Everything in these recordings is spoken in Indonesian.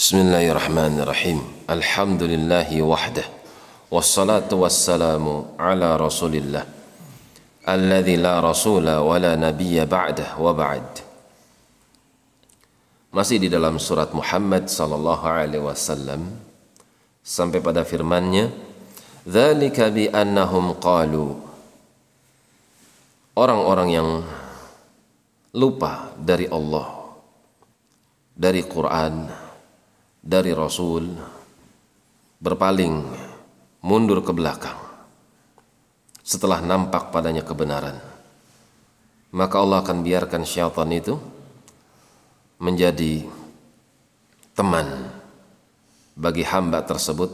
Bismillahirrahmanirrahim. Alhamdulillahi wahdah. Wassalatu wassalamu ala rasulillah. Alladhi la rasula wa la nabiyya ba'dah wa ba'd. Masih di dalam surat Muhammad sallallahu alaihi wasallam sampai pada firman-Nya, "Dzalika bi annahum qalu" Orang-orang yang lupa dari Allah, dari Quran, dari Rasul berpaling mundur ke belakang setelah nampak padanya kebenaran maka Allah akan biarkan syaitan itu menjadi teman bagi hamba tersebut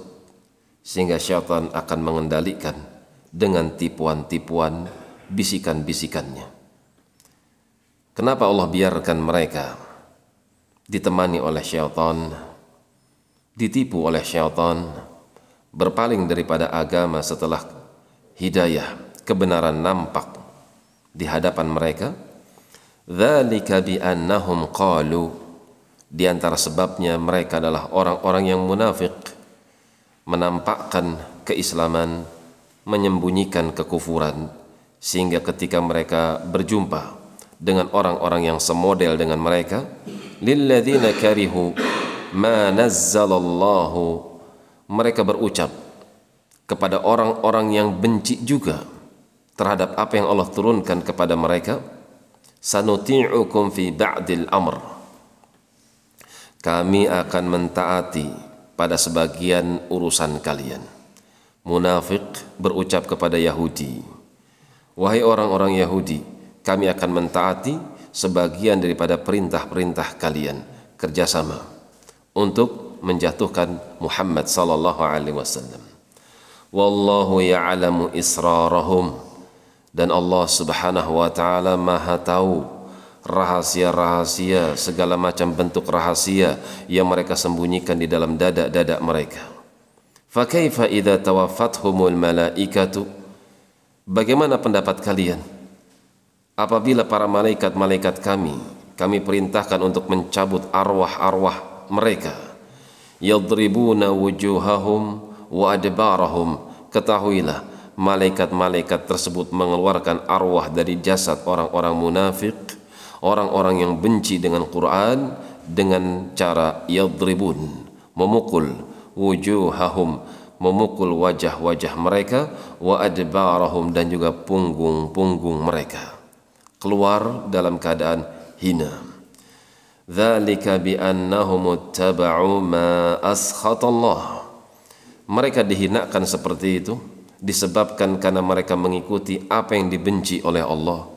sehingga syaitan akan mengendalikan dengan tipuan-tipuan bisikan-bisikannya. Kenapa Allah biarkan mereka ditemani oleh syaitan, ditipu oleh syaitan, berpaling daripada agama setelah hidayah, kebenaran nampak di hadapan mereka? Dzalika bi annahum qalu di antara sebabnya mereka adalah orang-orang yang munafik menampakkan keislaman menyembunyikan kekufuran sehingga ketika mereka berjumpa dengan orang-orang yang semodel dengan mereka lilladzina karihu ma nazzalallahu mereka berucap kepada orang-orang yang benci juga terhadap apa yang Allah turunkan kepada mereka sanuti'ukum fi ba'dil amr. Kami akan mentaati pada sebagian urusan kalian. Munafik berucap kepada Yahudi wahai orang-orang Yahudi kami akan mentaati sebagian daripada perintah-perintah kalian. Kerjasama untuk menjatuhkan Muhammad sallallahu alaihi wasallam wallahu ya'lamu israrahum dan Allah Subhanahu wa taala Maha tahu rahasia-rahasia segala macam bentuk rahasia yang mereka sembunyikan di dalam dada-dada mereka. Fa kaifa idza tawaffathumul malaikatu? Bagaimana pendapat kalian apabila para malaikat-malaikat kami kami perintahkan untuk mencabut arwah-arwah mereka yadribuna wujuhahum wa adbarahum ketahuilah malaikat-malaikat tersebut mengeluarkan arwah dari jasad orang-orang munafik, orang-orang yang benci dengan Quran dengan cara yadribun, memukul wujuhahum, memukul wajah-wajah mereka wa adbarahum dan juga punggung-punggung mereka. Keluar dalam keadaan hina. Dzalika bi annahum ittaba'u ma askhatallah. Mereka dihinakan seperti itu disebabkan karena mereka mengikuti apa yang dibenci oleh Allah.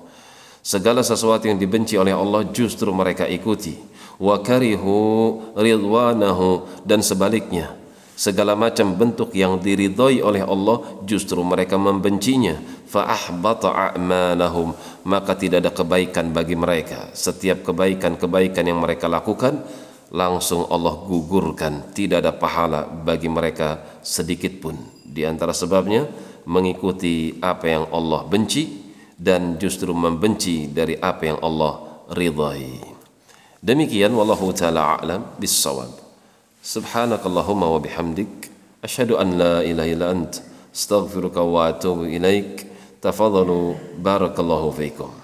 Segala sesuatu yang dibenci oleh Allah justru mereka ikuti. Wa karihu ridwanahu dan sebaliknya. Segala macam bentuk yang diridhoi oleh Allah justru mereka membencinya. Fa ahbata a'malahum maka tidak ada kebaikan bagi mereka. Setiap kebaikan-kebaikan yang mereka lakukan langsung Allah gugurkan. Tidak ada pahala bagi mereka sedikit pun. Di antara sebabnya mengikuti apa yang Allah benci dan justru membenci dari apa yang Allah ridhai. Demikian wallahu taala a'lam bis-shawab. Subhanakallahumma wa bihamdik asyhadu an la ilaha wa atubu. Tafadhalu barakallahu fiikum.